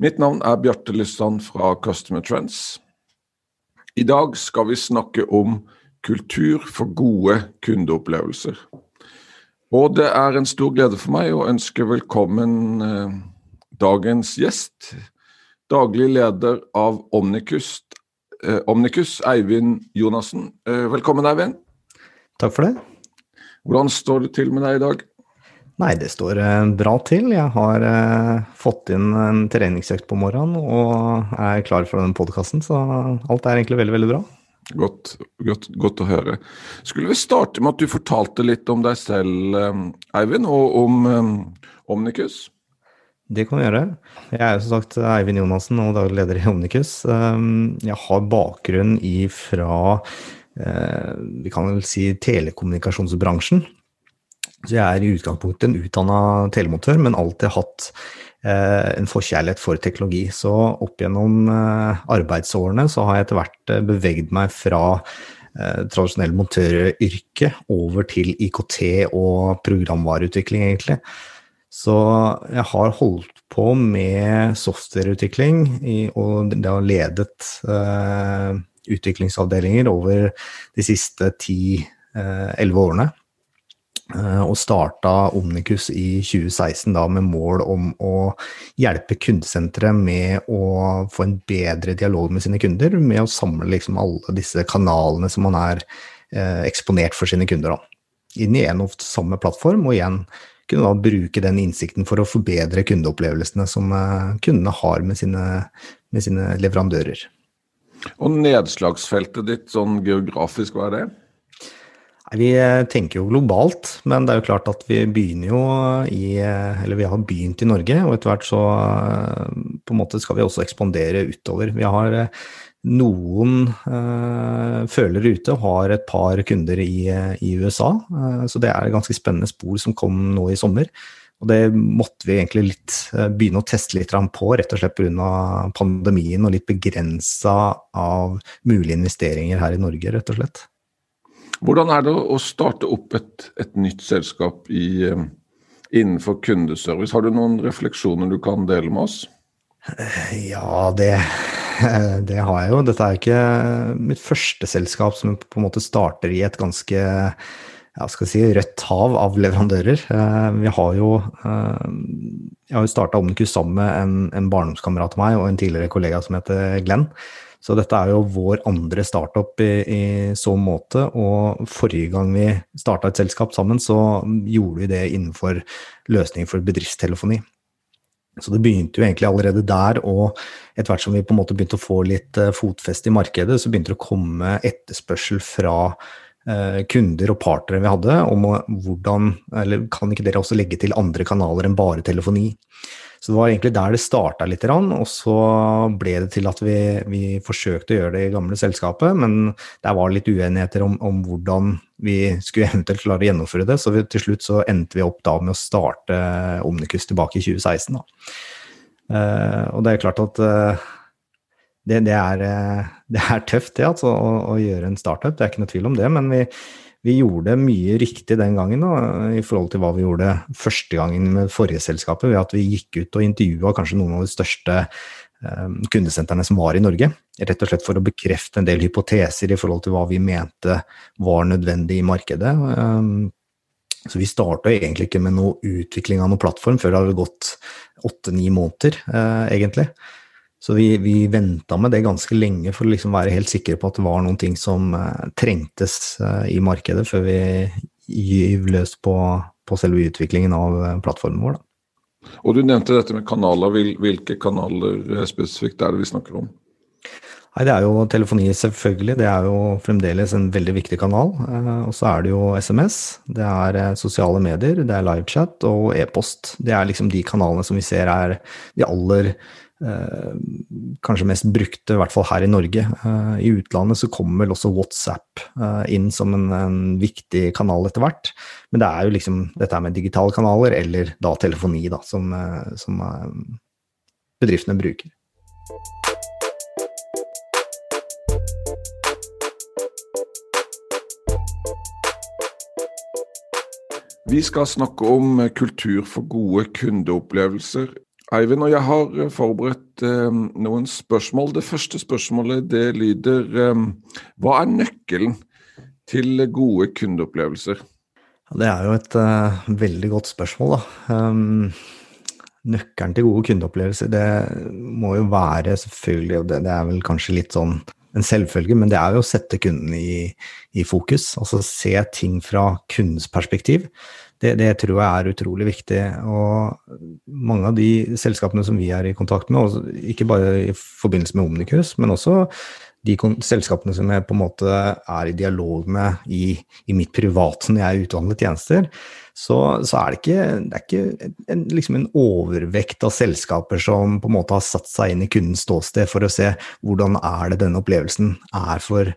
Mitt navn er Bjarte Lysand fra Customer Trends. I dag skal vi snakke om kultur for gode kundeopplevelser. Og det er en stor glede for meg å ønske velkommen eh, dagens gjest. Daglig leder av Omnicus, eh, Omnicus Eivind Jonassen. Eh, velkommen, Eivind. Takk for det. Hvordan står det til med deg i dag? Nei, det står eh, bra til. Jeg har eh, fått inn en treningsøkt på morgenen og er klar for den podkasten, så alt er egentlig veldig, veldig bra. Godt, godt, godt, å høre. Skulle vi starte med at du fortalte litt om deg selv, eh, Eivind, og om um, Omnicus? Det kan vi gjøre. Jeg er som sagt Eivind Jonassen og daglig leder i Omnicus. Jeg har bakgrunn ifra vi kan vel si telekommunikasjonsbransjen. Så jeg er i utgangspunktet en utdanna telemontør, men alltid hatt eh, en forkjærlighet for teknologi. Så opp gjennom eh, arbeidsårene så har jeg etter hvert eh, bevegd meg fra eh, tradisjonell montøryrke over til IKT og programvareutvikling, egentlig. Så jeg har holdt på med softwareutvikling i, og det har ledet eh, utviklingsavdelinger over de siste ti-elleve eh, årene. Eh, og starta Omnicus i 2016 da med mål om å hjelpe kundesentre med å få en bedre dialog med sine kunder, med å samle liksom alle disse kanalene som man er eh, eksponert for sine kunder. Da. Inn i en og samme plattform, og igjen kunne da bruke den innsikten for å forbedre kundeopplevelsene som eh, kundene har med sine, med sine leverandører. Og nedslagsfeltet ditt sånn geografisk, hva er det? Vi eh, tenker jo globalt, men det er jo klart at vi begynner jo i eh, Eller vi har begynt i Norge, og etter hvert så eh, på en måte skal vi også ekspandere utover. Vi har noen uh, følere ute og har et par kunder i, i USA, så det er et ganske spennende spor som kom nå i sommer. Og det måtte vi egentlig litt begynne å teste litt på, rett og slett pga. pandemien og litt begrensa av mulige investeringer her i Norge, rett og slett. Hvordan er det å starte opp et, et nytt selskap i, eh, innenfor kundeservice? Har du noen refleksjoner du kan dele med oss? Ja, det, det har jeg jo. Dette er ikke mitt første selskap som på en måte starter i et ganske ja, skal si, rødt hav av leverandører. Eh, vi har jo eh, Jeg har jo starta Omnicus sammen med en, en barndomskamerat av meg og en tidligere kollega som heter Glenn. Så dette er jo vår andre startup i, i så måte. Og forrige gang vi starta et selskap sammen, så gjorde vi det innenfor løsninger for bedriftstelefoni. Så det begynte jo egentlig allerede der, og etter hvert som vi på en måte begynte å få litt uh, fotfeste i markedet, så begynte det å komme etterspørsel fra uh, kunder og partnere vi hadde om hvordan Eller kan ikke dere også legge til andre kanaler enn bare telefoni? Så det var egentlig der det starta litt, og så ble det til at vi, vi, forsøkte å gjøre det i gamle selskapet, men der var litt uenigheter om, om, hvordan vi skulle eventuelt klare å gjennomføre det, så vi, til slutt så endte vi opp da med å starte Omnikus tilbake i 2016. Da. Uh, og det er klart at uh, det, det, er, uh, det, er, tøft det, altså, å, å, gjøre en startup, det er ikke noe tvil om det, men vi, vi gjorde mye riktig den gangen da, i forhold til hva vi gjorde første gangen med forrige selskapet, ved at vi gikk ut og intervjua kanskje noen av de største eh, kundesentrene som var i Norge. Rett og slett for å bekrefte en del hypoteser i forhold til hva vi mente var nødvendig i markedet. Eh, så vi starta egentlig ikke med noe utvikling av noen plattform før det hadde gått åtte-ni måneder, eh, egentlig. Så vi, vi venta med det ganske lenge for å liksom være helt sikre på at det var noen ting som uh, trengtes uh, i markedet, før vi gyv løs på, på, selve utviklingen av uh, plattformen vår. Da. Og Du nevnte dette med kanaler. Hvilke kanaler spesifikt er det vi snakker om? Nei, Det er jo telefoni, selvfølgelig. Det er jo fremdeles en veldig viktig kanal. Og så er det jo SMS, det er sosiale medier, det er livechat og e-post. Det er liksom de kanalene som vi ser er de aller Eh, kanskje mest brukte, i hvert fall her i Norge. Eh, I utlandet så kommer vel også WhatsApp eh, inn som en, en, viktig kanal etter hvert. Men det er jo liksom dette med digitale kanaler, eller da telefoni, da, som, som bedriftene bruker. Vi skal snakke om kultur for gode kundeopplevelser Eivind og jeg har eh, forberedt eh, noen spørsmål. Det første spørsmålet det lyder eh, Hva er nøkkelen til gode kundeopplevelser? Det er jo et eh, veldig godt spørsmål, da. Um, nøkkelen til gode kundeopplevelser, det må jo være selvfølgelig, og det, det, er vel kanskje litt sånn en selvfølge, men det er jo å sette kunden i, i fokus. Altså se ting fra kundens perspektiv det, det, tror jeg er utrolig viktig. Og mange av de selskapene som vi er i kontakt med, ikke bare i forbindelse med Omnikus, men også de selskapene som jeg på en måte er i dialog med i, i mitt private når jeg er utdannet tjenester, så, så, er det ikke, det er ikke en, liksom en, overvekt av selskaper som på en måte har satt seg inn i kundens ståsted for å se hvordan er det denne opplevelsen er for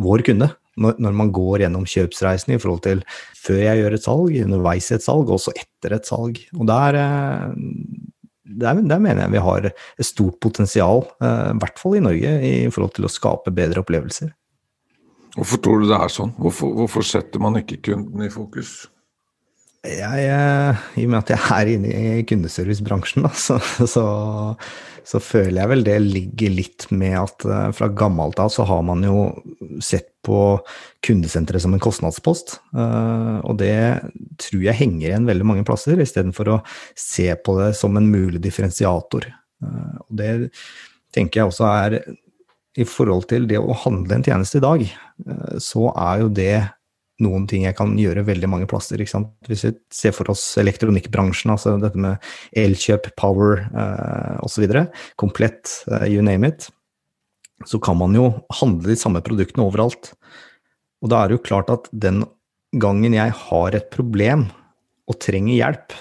vår kunde når, man går gjennom kjøpsreisen i forhold til før jeg gjør et salg, underveis i et salg, og også etter et salg. Og der, eh, der, der mener jeg vi har et stort potensial, eh, i hvert fall i Norge, i forhold til å skape bedre opplevelser. Hvorfor tror du det er sånn? Hvorfor, hvorfor setter man ikke kunden i fokus? Jeg, eh, I og med at jeg er inne i kundeservicebransjen, da, så, så, så, føler jeg vel det ligger litt med at fra gammelt av så har man jo sett på kundesenteret som en kostnadspost. Eh, og det tror jeg henger igjen veldig mange plasser, istedenfor å se på det som en mulig differensiator. Eh, og det tenker jeg også er i forhold til det å handle en tjeneste i dag, eh, så er jo det noen ting jeg kan gjøre veldig mange plasser. Hvis vi ser for oss elektronikkbransjen, altså dette med elkjøp, power eh, osv., komplett, you name it, så kan man jo handle de samme produktene overalt. Og da er det jo klart at den gangen jeg har et problem og trenger hjelp,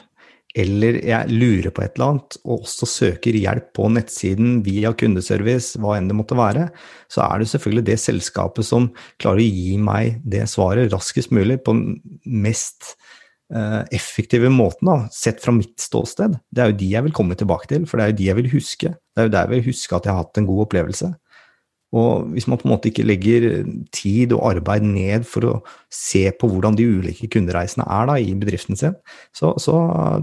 eller jeg lurer på et eller annet og også søker hjelp på nettsiden via kundeservice, hva enn det måtte være, så er det selvfølgelig det selskapet som klarer å gi meg det svaret raskest mulig på den mest eh, effektive måten, da, sett fra mitt ståsted. Det er jo de jeg vil komme tilbake til, for det er jo de jeg vil huske. Det er jo der jeg vil huske at jeg har hatt en god opplevelse. Og hvis man på en måte ikke legger tid og arbeid ned for å se på hvordan de ulike kundereisene er da, i bedriften sin, så, så,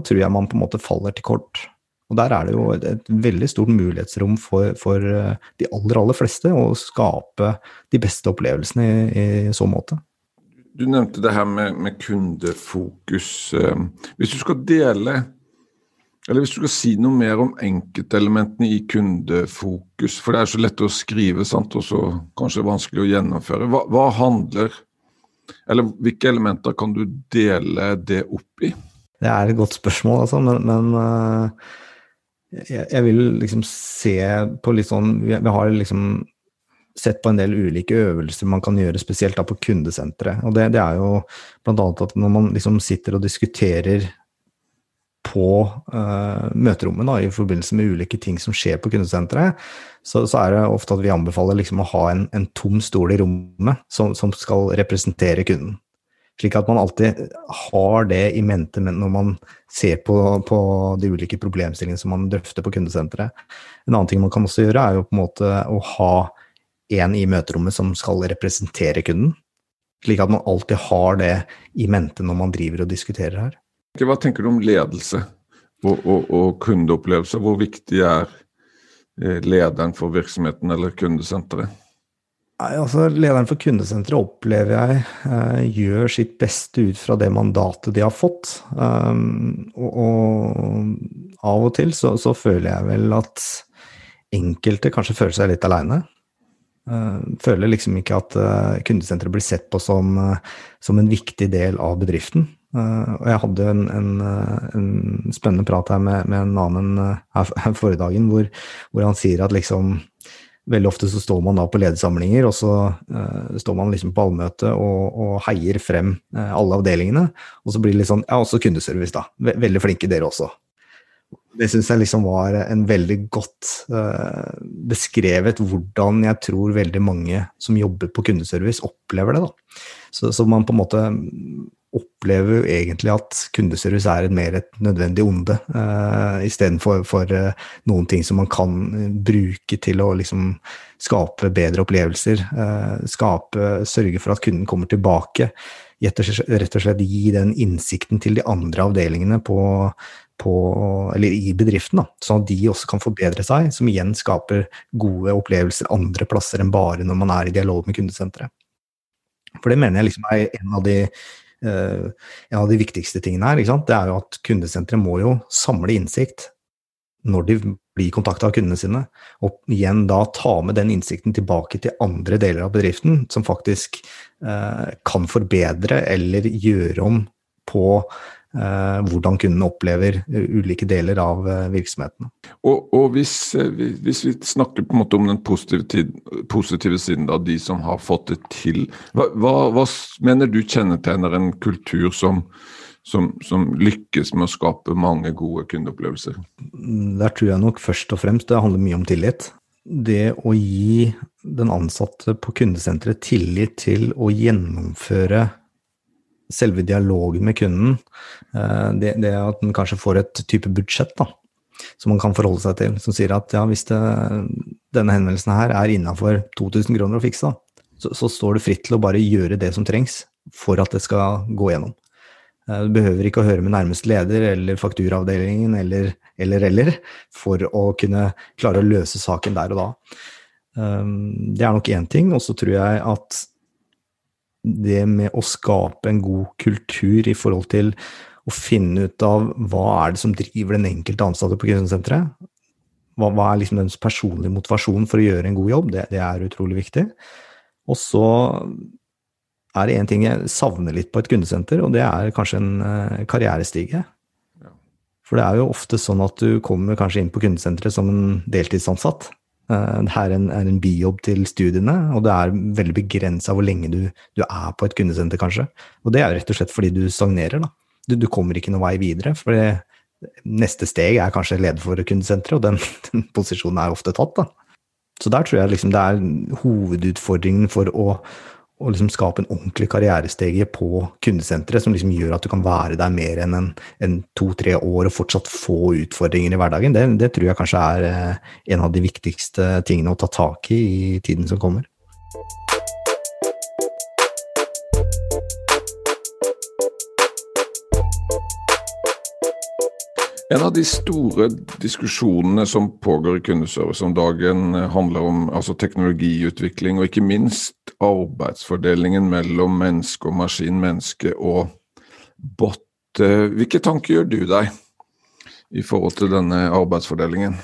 tror jeg man på en måte faller til kort. Og der er det jo et, et veldig stort mulighetsrom for, for, eh, de aller, aller fleste å skape de beste opplevelsene i, i så måte. Du nevnte det her med, med kundefokus. Eh, hvis du skal dele eller hvis du skal si noe mer om enkeltelementene i kundefokus, for det er så lett å skrive sant, og så kanskje vanskelig å gjennomføre. Hva, hva, handler Eller hvilke elementer kan du dele det opp i? Det er et godt spørsmål, altså, men, men uh, jeg, jeg, vil liksom se på litt sånn vi har liksom sett på en del ulike øvelser man kan gjøre, spesielt da på kundesenteret. Og det, det er jo bl.a. at når man liksom sitter og diskuterer på uh, møterommet da, i forbindelse med ulike ting som skjer på kundesenteret, så, så, er det ofte at vi anbefaler liksom å ha en, en tom stol i rommet som, som, skal representere kunden. Slik at man alltid har det i mente når man ser på, på de ulike problemstillingene som man drøfter på kundesenteret. En annen ting man kan også gjøre, er jo på en måte å ha en i møterommet som skal representere kunden. Slik at man alltid har det i mente når man driver og diskuterer her. Hva tenker du om ledelse og, og, og kundeopplevelse? Hvor viktig er eh, lederen for virksomheten eller kundesenteret? Nei, altså Lederen for kundesenteret opplever jeg eh, gjør sitt beste ut fra det mandatet de har fått. Um, og, og, av og til så, så, føler jeg vel at enkelte kanskje føler seg litt aleine. Uh, føler liksom ikke at uh, kundesenteret blir sett på som, uh, som en viktig del av bedriften. Uh, og jeg hadde en, en, eh, en, spennende prat her med, med en annen uh, her, forrige dagen, hvor, hvor, han sier at liksom Veldig ofte så står man da på ledersamlinger, og så uh, står man liksom på allmøte og, og, heier frem alle avdelingene. Og så blir det litt sånn Ja, også kundeservice, da. Veldig flinke dere også. Det syns jeg liksom var en veldig godt uh, beskrevet hvordan jeg tror veldig mange som jobber på kundeservice, opplever det. da. Så, så man på en måte opplever jo egentlig at kundeservice er mer et nødvendig onde, uh, istedenfor for uh, noen ting som man kan bruke til å liksom skape bedre opplevelser. Uh, skape, sørge for at kunden kommer tilbake. Rett og slett gi den innsikten til de andre avdelingene på, på, i bedriften, da, sånn at de også kan forbedre seg, som igjen skaper gode opplevelser andre plasser enn bare når man er i dialog med kundesenteret. For det mener jeg liksom er en av de en av de viktigste tingene her, det er jo at kundesenteret må jo samle innsikt når de blir kontakta av kundene sine, og igjen da ta med den innsikten tilbake til andre deler av bedriften, som faktisk eh, kan forbedre eller gjøre om på Eh, hvordan kunden opplever eh, ulike deler av eh, virksomheten. Og, og hvis, hvis, vi snakker på en måte om den positive, positive siden, da, de som har fått det til. Hva, hva, hva mener du kjennetegner en kultur som, som, som, lykkes med å skape mange gode kundeopplevelser? Der tror jeg nok først og fremst det handler mye om tillit. Det å gi den ansatte på kundesenteret tillit til å gjennomføre selve dialogen med kunden, eh, det, det at den kanskje får et type budsjett da, som man kan forholde seg til, som sier at ja, hvis det, denne henvendelsen her er innafor 2000 kroner å fikse, så, så, står det fritt til å bare gjøre det som trengs for at det skal gå gjennom. Eh, du behøver ikke å høre med nærmeste leder eller fakturaavdelingen eller, eller, eller for å kunne klare å løse saken der og da. Eh, det er nok én ting. Og så tror jeg at det med å skape en god kultur i forhold til å finne ut av hva er det som driver den enkelte ansatte på kundesenteret. Hva, hva, er liksom dens personlige motivasjon for å gjøre en god jobb? Det, det er utrolig viktig. Og så er det én ting jeg savner litt på et kundesenter, og det er kanskje en uh, karrierestige. For det er jo ofte sånn at du kommer kanskje inn på kundesenteret som en deltidsansatt. Eh, det her er en, er bijobb til studiene, og det er veldig begrensa hvor lenge du, du, er på et kundesenter, kanskje. Og det er rett og slett fordi du stagnerer, da. Du, du kommer ikke noen vei videre. For neste steg er kanskje leder for kundesenteret, og den, den, posisjonen er ofte tatt, da. Så der tror jeg liksom det er hovedutfordringen for å, å liksom skape en ordentlig karrierestege på kundesenteret, som liksom gjør at du kan være der mer enn en, en to-tre år og fortsatt få utfordringer i hverdagen, det, det, tror jeg kanskje er eh, en av de viktigste tingene å ta tak i i tiden som kommer. En av de store diskusjonene som pågår i kundeservice om dagen, eh, handler om altså, teknologiutvikling, og ikke minst arbeidsfordelingen mellom menneske og maskin, menneske og bot. Eh, hvilke tanker gjør du deg i forhold til denne arbeidsfordelingen?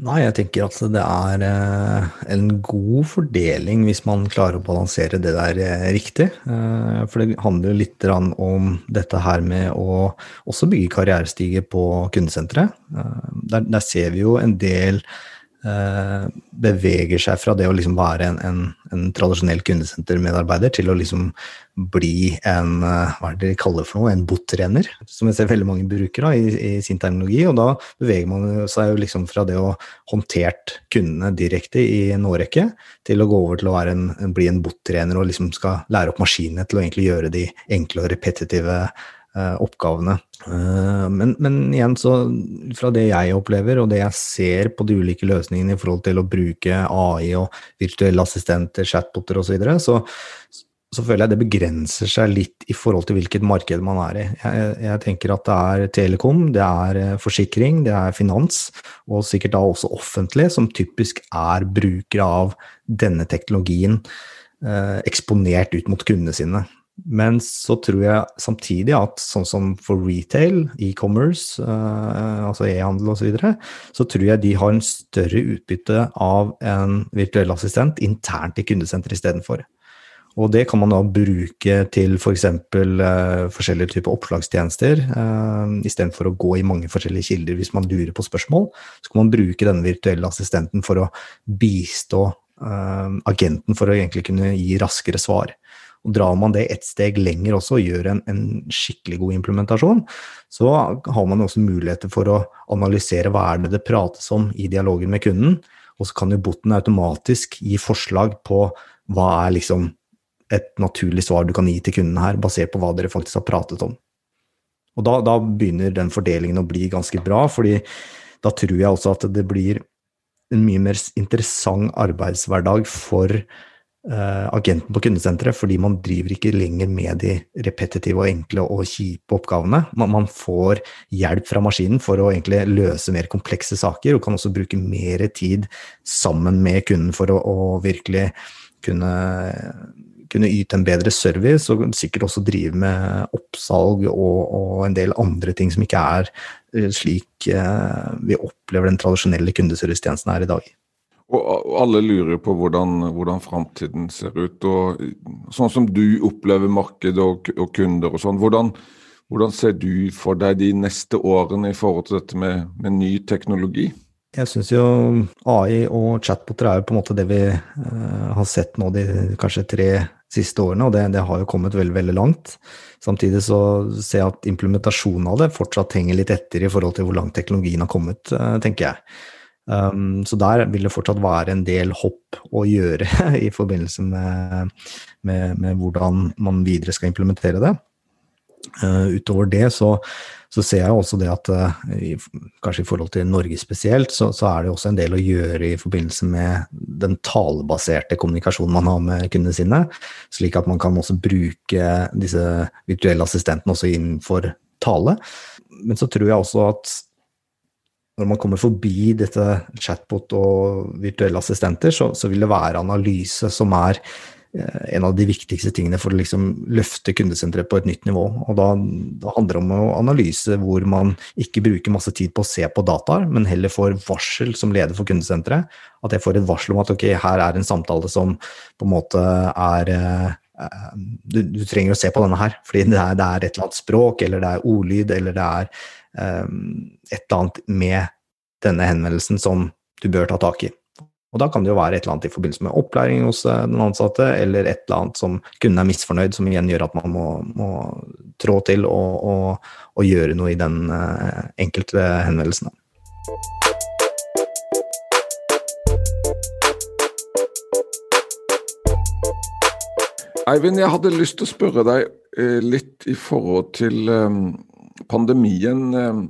Nei, jeg tenker at det er eh, en god fordeling hvis man klarer å balansere det der eh, riktig. Eh, for det handler litt om dette her med å også bygge karrierestige på kundesenteret. Der, ser vi jo en del beveger seg fra det å liksom være en, en, en tradisjonell kundesentermedarbeider til å liksom bli en eh, hva er det de kaller for noe, en bottrener, som jeg ser veldig mange bruker da, i, i, sin terminologi. Og da beveger man seg jo liksom fra det å håndtert kundene direkte i en årrekke, til å gå over til å en, bli en bot-trener og liksom skal lære opp maskinene til å egentlig gjøre de enkle og repetitive Eh, oppgavene. Eh, men, men, igjen, så fra det jeg opplever, og det jeg ser på de ulike løsningene i forhold til å bruke AI og virtuelle assistenter, chatboter osv., så, videre, så så føler jeg det begrenser seg litt i forhold til hvilket marked man er i. Jeg, jeg, tenker at det er telekom, det er eh, forsikring, det er finans, og sikkert da også offentlig, som typisk er brukere av denne teknologien eh, eksponert ut mot kundene sine. Men så tror jeg samtidig at sånn som for retail, e-commerce, eh, altså e-handel osv., så, videre, så tror jeg de har en større utbytte av en virtuell assistent internt i kundesenteret istedenfor. Og det kan man da bruke til f.eks. For eh, forskjellige typer oppslagstjenester. Eh, Istedenfor å gå i mange forskjellige kilder hvis man lurer på spørsmål, så kan man bruke denne virtuelle assistenten for å bistå eh, agenten for å egentlig kunne gi raskere svar. Og drar man det ett steg lenger også og gjør en, en, skikkelig god implementasjon, så har man også muligheter for å analysere hva er det det prates om i dialogen med kunden, og så kan jo boten automatisk gi forslag på hva er liksom et naturlig svar du kan gi til kunden her, basert på hva dere faktisk har pratet om. Og da, da begynner den fordelingen å bli ganske bra, fordi da tror jeg også at det blir en mye mer interessant arbeidshverdag for agenten på kundesenteret, fordi man driver ikke lenger med de repetitive og enkle og kjipe oppgavene. Man, får hjelp fra maskinen for å egentlig løse mer komplekse saker, og kan også bruke mer tid sammen med kunden for å, å virkelig kunne kunne yte en bedre service, og sikkert også drive med oppsalg og, og en del andre ting som ikke er eh, slik eh, vi opplever den tradisjonelle kundeservicetjenesten er i dag. Og alle lurer på hvordan, hvordan framtiden ser ut. og Sånn som du opplever marked og, og kunder og sånn, hvordan, hvordan, ser du for deg de neste årene i forhold til dette med, med ny teknologi? Jeg syns jo AI og chatboter er jo på en måte det vi eh, har sett nå de kanskje tre siste årene, og det, det, har jo kommet veldig, veldig langt. Samtidig så ser jeg at implementasjonen av det fortsatt henger litt etter i forhold til hvor langt teknologien har kommet, eh, tenker jeg. Um, så der vil det fortsatt være en del hopp å gjøre i forbindelse med, med, med hvordan man videre skal implementere det. Uh, utover det så så ser jeg også det at eh, kanskje i forhold til Norge spesielt, så, så, er det også en del å gjøre i forbindelse med den talebaserte kommunikasjonen man har med kundene sine, slik at man kan også bruke disse virtuelle assistentene også innenfor tale. Men så tror jeg også at når man kommer forbi dette chatbot og virtuelle assistenter, så, så vil det være analyse som er Eh, en av de viktigste tingene for å liksom løfte kundesenteret på et nytt nivå. Og da, da, handler det om analyse hvor man ikke bruker masse tid på å se på dataer, men heller får varsel som leder for kundesenteret. At jeg får et varsel om at ok, her er en samtale som på en måte er eh, du, du, trenger å se på denne her, fordi det er, det er, et eller annet språk, eller det er ordlyd, eller det er et eller annet med denne henvendelsen som du bør ta tak i. Og da kan det jo være et eller annet i forbindelse med opplæring hos eh, den ansatte, eller et eller annet som kunden er misfornøyd, som igjen gjør at man må, må trå til og, og, og, gjøre noe i den uh, enkelte henvendelsen. Eivind, jeg hadde lyst til å spørre deg eh, litt i forhold til um, pandemien. Um,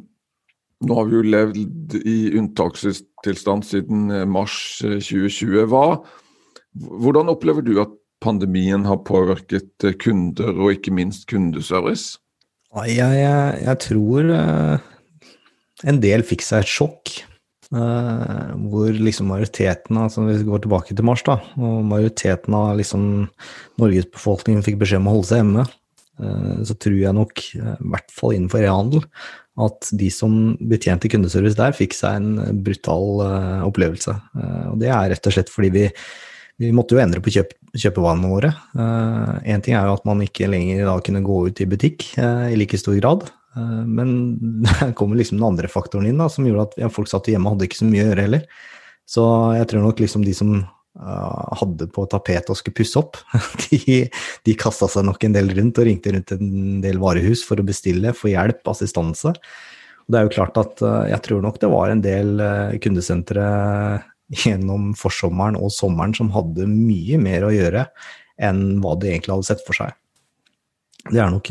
nå har vi jo levd i unntakstilstand siden eh, mars 2020. Eh, Hva, hvordan opplever du at pandemien har påvirket eh, kunder, og ikke minst kundeservice? Jeg, jeg, jeg tror en del fikk seg et sjokk. hvor liksom majoriteten av altså Vi går tilbake til mars, da. Og majoriteten av liksom Norges befolkning fikk beskjed om å holde seg hjemme. Så tror jeg nok, i hvert fall innenfor e-handel, at de som betjente kundeservice der, fikk seg en brutal uh, opplevelse. Og det er rett og slett fordi vi, vi måtte jo endre på kjøp, kjøpevanene våre. Én ting er jo at man ikke lenger da kunne gå ut i butikk i like stor grad. men der kommer liksom den andre faktoren inn da, som gjorde at folk satt hjemme og hadde ikke så mye å gjøre heller. Så jeg tror nok liksom de som Eh, hadde på tapetet og skulle pusse opp. De, de kasta seg nok en del rundt og ringte rundt en del varehus for å bestille, få hjelp, assistanse. Og det er jo klart at eh, jeg tror nok det var en del eh, kundesentre gjennom forsommeren og sommeren som hadde mye mer å gjøre enn hva de egentlig hadde sett for seg. Det er nok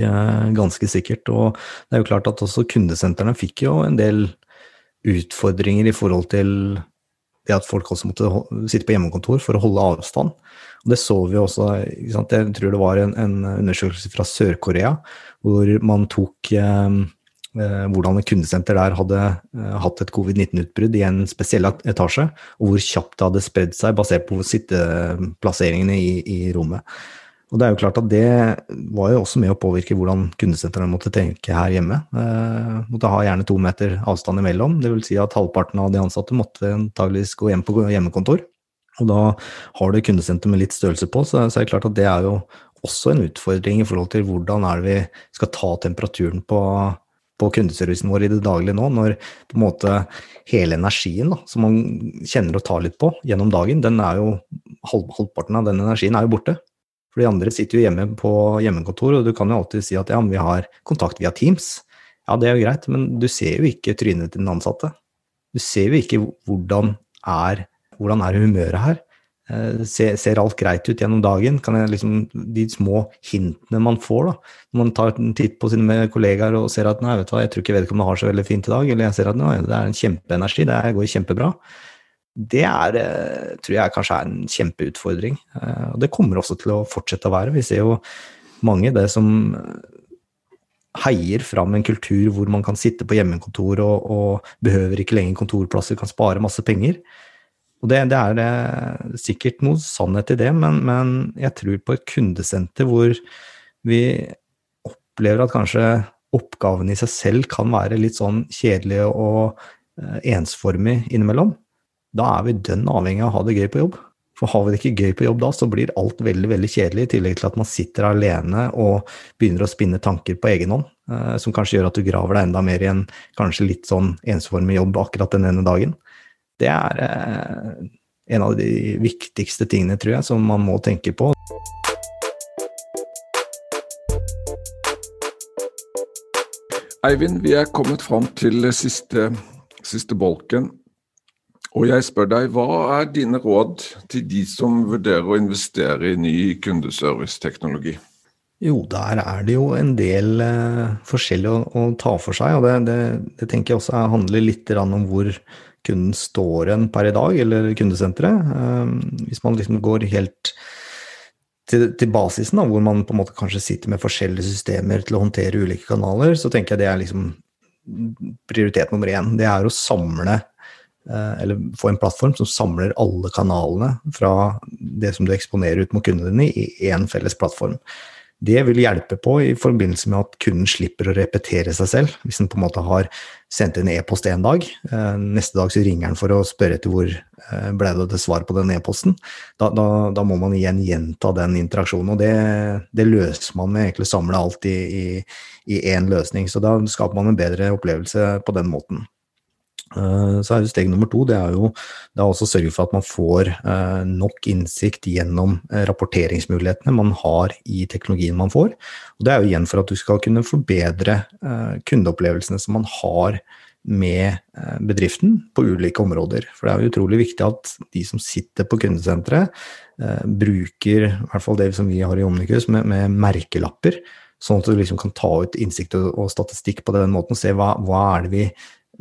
ganske sikkert. Og det er jo klart at også kundesentrene fikk jo en del utfordringer i forhold til det at folk også måtte sitte på hjemmekontor for å holde avstand. Og det så vi også Jeg tror det var en, en undersøkelse fra Sør-Korea hvor man tok eh, eh hvordan et kundesenter der hadde eh, hatt et covid-19-utbrudd i en spesiell etasje, og hvor kjapt det hadde spredd seg basert på sitteplasseringene i, i rommet. Og det er jo klart at det var jo også med å påvirke hvordan kundesentrene måtte tenke her hjemme. Eh, måtte ha gjerne to meter avstand imellom. Vil si at halvparten av de ansatte måtte antageligvis gå hjem på hjemmekontor. Og da har du kundesenter med litt størrelse på, så, så er det klart at det er jo også en utfordring i forhold til hvordan er det vi skal ta temperaturen på, på kundeservicen vår i det daglige nå, når på en måte hele energien da, som man kjenner og tar litt på gjennom dagen, den er jo halvparten av den energien er jo borte. For de andre sitter jo hjemme på hjemmekontor, og du kan jo alltid si at ja, vi har kontakt via Teams. Ja, det er jo greit, men du ser jo ikke trynet til den ansatte. Du ser jo ikke hvordan er, hvordan er humøret her. Eh, ser, alt greit ut gjennom dagen? Kan jeg liksom, de små hintene man får da, når man tar en titt på sine kollegaer og ser at nei, vet du hva, jeg tror ikke vedkommende har så veldig fint i dag, eller jeg ser at nei, det er en kjempeenergi, det går kjempebra. Det er, eh, tror jeg kanskje er en kjempeutfordring. Eh, og det kommer også til å fortsette å være. Vi ser jo mange det som heier fram en kultur hvor man kan sitte på hjemmekontor og, og behøver ikke lenger kontorplasser, kan spare masse penger. Og det, det er sikkert noe sannhet i det, men, men, jeg tror på et kundesenter hvor vi opplever at kanskje oppgaven i seg selv kan være litt sånn kjedelig og eh, ensformig innimellom, da er vi dønn avhengig av å ha det gøy på jobb. For har vi det ikke gøy på jobb da, så blir alt veldig veldig kjedelig, i tillegg til at man sitter alene og begynner å spinne tanker på egen hånd, eh, som kanskje gjør at du graver deg enda mer i en kanskje litt sånn ensformig jobb akkurat den ene dagen. Det er eh, en av de viktigste tingene, tror jeg, som man må tenke på. Eivind, vi er kommet fram til siste, siste bolken og jeg spør deg, hva er dine råd til de som vurderer å investere i ny kundeserviceteknologi? Jo, der er det jo en del uh, forskjellig å, å, ta for seg. Og det, det, det tenker jeg også handler litt om hvor kunden står en per i dag, eller kundesenteret. Uh, hvis man liksom går helt til, til basisen, da, hvor man på en måte kanskje sitter med forskjellige systemer til å håndtere ulike kanaler, så tenker jeg det er liksom prioritet nummer én. Det er å samle Eh, eller få en plattform som samler alle kanalene fra det som du eksponerer ut mot kundene dine, i én felles plattform. Det vil hjelpe på i forbindelse med at kunden slipper å repetere seg selv. Hvis den på en måte har sendt en e-post en dag, eh, neste dag så ringer den for å spørre etter hvor eh, ble det til svar på den e-posten. Da, da, da, må man igjen gjenta den interaksjonen, og det, det løser man med egentlig å samle alt i én løsning. Så da skaper man en bedre opplevelse på den måten. Eh, så er jo steg nummer to det er jo det er også å sørge for at man får eh, nok innsikt gjennom eh, rapporteringsmulighetene man har i teknologien man får. Og det er jo igjen for at du skal kunne forbedre kundeopplevelsene som man har med bedriften på ulike områder. For det er jo utrolig viktig at de som sitter på kundesenteret, bruker i hvert fall det som vi har i Omnikus, med, med merkelapper. Sånn at du liksom kan ta ut innsikt og, statistikk på den måten og se hva, hva er det vi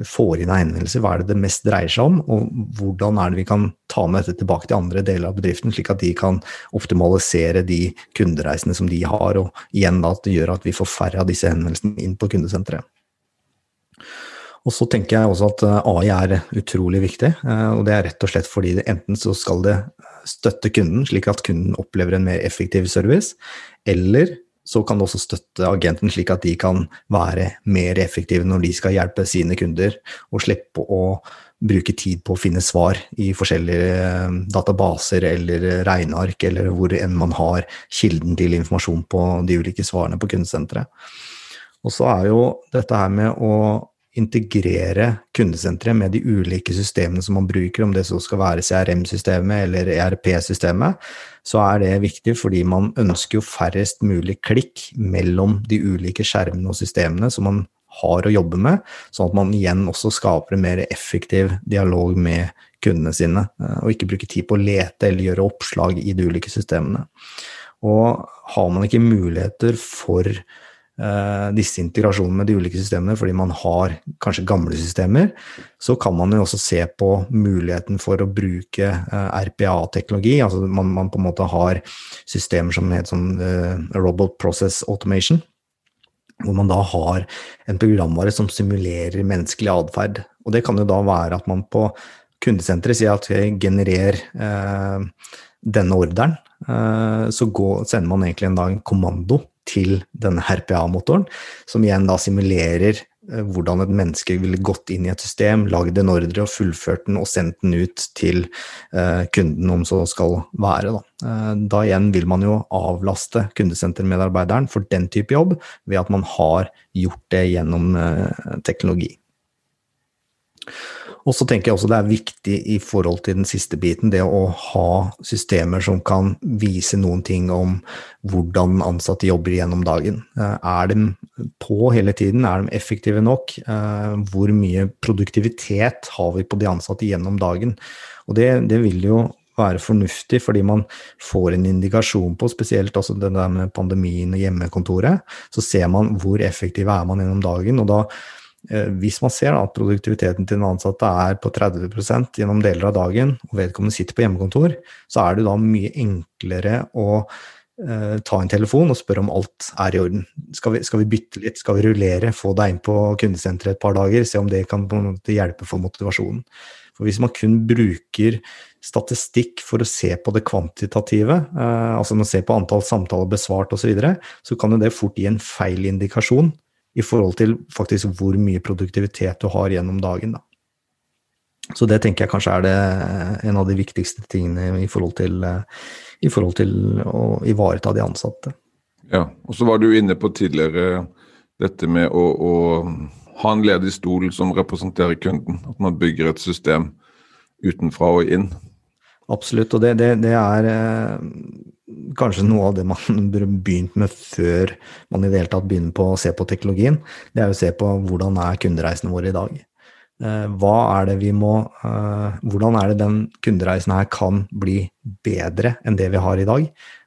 får inn av henvendelser, hva er det det mest dreier seg om, og hvordan er det vi kan ta med dette tilbake til andre deler av bedriften, slik at de kan optimalisere de kundereisene som de har, og igjen da at det gjør at vi får færre av disse henvendelsene inn på kundesenteret. Og så tenker jeg også at eh, AI er utrolig viktig, eh, og det er rett og slett fordi det enten så skal det støtte kunden, slik at kunden opplever en mer effektiv service, eller så kan det også støtte agenten slik at de kan være mer effektive når de skal hjelpe sine kunder, og slippe å bruke tid på å finne svar i forskjellige eh, databaser eller regneark, eller hvor enn man har kilden til informasjon på de ulike svarene på kundesenteret. Og så er jo dette her med å integrere kundesenteret med de ulike systemene som man bruker, om det så skal være CRM-systemet eller ERP-systemet, så er det viktig fordi man ønsker jo færrest mulig klikk mellom de ulike skjermene og systemene som man har å jobbe med, sånn at man igjen også skaper en mer effektiv dialog med kundene sine, eh, og ikke bruke tid på å lete eller gjøre oppslag i de ulike systemene. Og har man ikke muligheter for disse integrasjonene med de ulike systemene fordi man har kanskje gamle systemer, så kan man jo også se på muligheten for å bruke eh, RPA-teknologi. altså man, man, på en måte har systemer som heter sånn uh, Robot Process Automation. Hvor man da har en programvare som simulerer menneskelig atferd. Og det kan jo da være at man på kundesenteret sier at generer eh, denne ordren. Eh, så går, sender man egentlig en, da, en kommando til denne RPA-motoren, som igjen da simulerer eh, hvordan et menneske ville gått inn i et system, lagd en ordre og fullført den og sendt den ut til uh, kunden, om så skal være. Da. Uh, da igjen vil man jo avlaste kundesentermedarbeideren for den type jobb ved at man har gjort det gjennom teknologi. Og så tenker jeg også det er viktig i forhold til den siste biten, det å ha systemer som kan vise noen ting om hvordan ansatte jobber gjennom dagen. Eh, er de på hele tiden? Er de effektive nok? Eh, hvor mye produktivitet har vi på de ansatte gjennom dagen? Og det, det vil jo være fornuftig, fordi man får en indikasjon på, spesielt også det der med pandemien og hjemmekontoret, så ser man hvor effektiv er man gjennom dagen. og da hvis man ser at produktiviteten til den ansatte er på 30 gjennom deler av dagen, og vedkommende sitter på hjemmekontor, så er det da mye enklere å eh, ta en telefon og spørre om alt er i orden. Skal vi, skal vi bytte litt, skal vi rullere, få deg inn på kundesenteret et par dager, se om det kan hjelpe for motivasjonen. For hvis man kun bruker statistikk for å se på det kvantitative, eh, altså man ser på antall samtaler besvart osv., så, videre, så kan jo det fort gi en feil indikasjon i forhold til faktisk hvor mye produktivitet du har gjennom dagen. Da. Så det tenker jeg kanskje er det, en av de viktigste tingene i forhold til, eh, i forhold til å ivareta de ansatte. Ja, og så var du inne på tidligere dette med å, å ha en ledig stol som representerer kunden. At man bygger et system utenfra og inn. Absolutt, og det, det, det er eh, kanskje noe av det man burde begynt med før man i det hele tatt begynner på å se på teknologien. Det er å se på hvordan er kundereisene våre i dag. Eh, hva er det vi må eh, Hvordan er det den kundereisen her kan bli bedre enn det vi har i dag?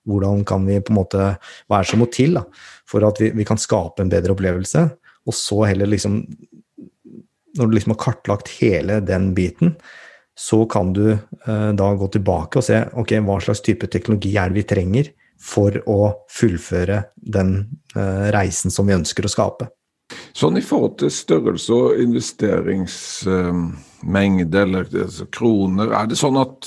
Hvordan kan vi på en måte Hva er det som må til da, for at vi, vi kan skape en bedre opplevelse? Og så heller liksom Når du liksom har kartlagt hele den biten, så kan du eh, da gå tilbake og se ok, hva slags type teknologi er det vi trenger for å fullføre den eh, reisen som vi ønsker å skape. Sånn i forhold til størrelse og investeringsmengde, eller altså kroner, er det sånn at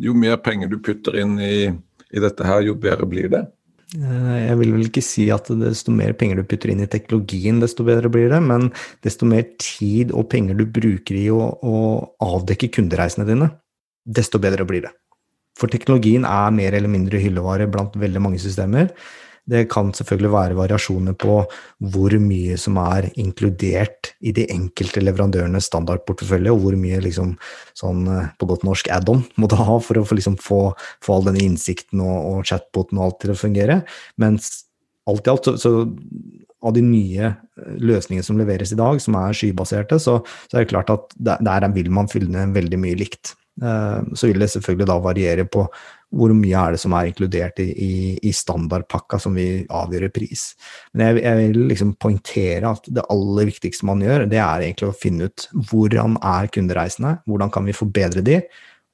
jo mer penger du putter inn i, i dette her, jo bedre blir det? Eh, jeg vil vel ikke si at desto mer penger du putter inn i teknologien, desto bedre blir det, men desto mer tid og penger du bruker i å, å avdekke kundereisene dine, desto bedre blir det. For teknologien er mer eller mindre hyllevare blant veldig mange systemer. Det kan selvfølgelig være variasjoner på hvor mye som er inkludert i de enkelte leverandørenes standardportefølje, og hvor mye liksom, sånn, eh, på godt norsk add-on må du ha for å liksom, få, få, all denne innsikten og, og chatboten og alt til å fungere. Mens alt i alt så, så av de nye eh, løsningene som leveres i dag, som er skybaserte, så, så er det klart at der, der vil man fylle ned veldig mye likt. Eh, så vil det selvfølgelig da variere på hvor mye er det som er inkludert i, i, i standardpakka som vi avgjør i pris. Men jeg, jeg, vil liksom poengtere at det aller viktigste man gjør, det er egentlig å finne ut hvordan er kundereisene, hvordan kan vi forbedre de,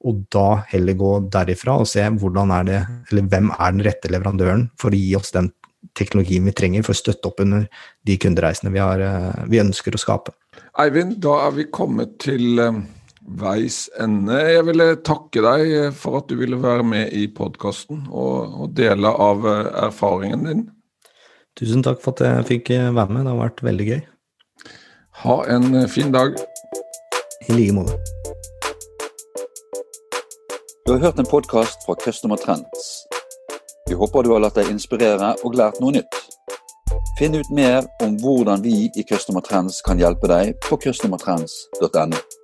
og da heller gå derifra og se hvordan er det, eller hvem er den rette leverandøren for å gi oss den teknologien vi trenger for å støtte opp under de kundereisene vi, har, eh, vi ønsker å skape. Eivind, da er vi kommet til eh, veis ende. Jeg ville takke deg for at du ville være med i podkasten og, og, dele av eh, erfaringen din. Tusen takk for at jeg fikk eh, være med. Det har vært veldig gøy. Ha en eh, fin dag. I like måte. Du har hørt en podkast fra Customer Trends. Vi håper du har latt deg inspirere og lært noe nytt. Finn ut mer om hvordan vi i Customer Trends kan hjelpe deg på customertrends.no.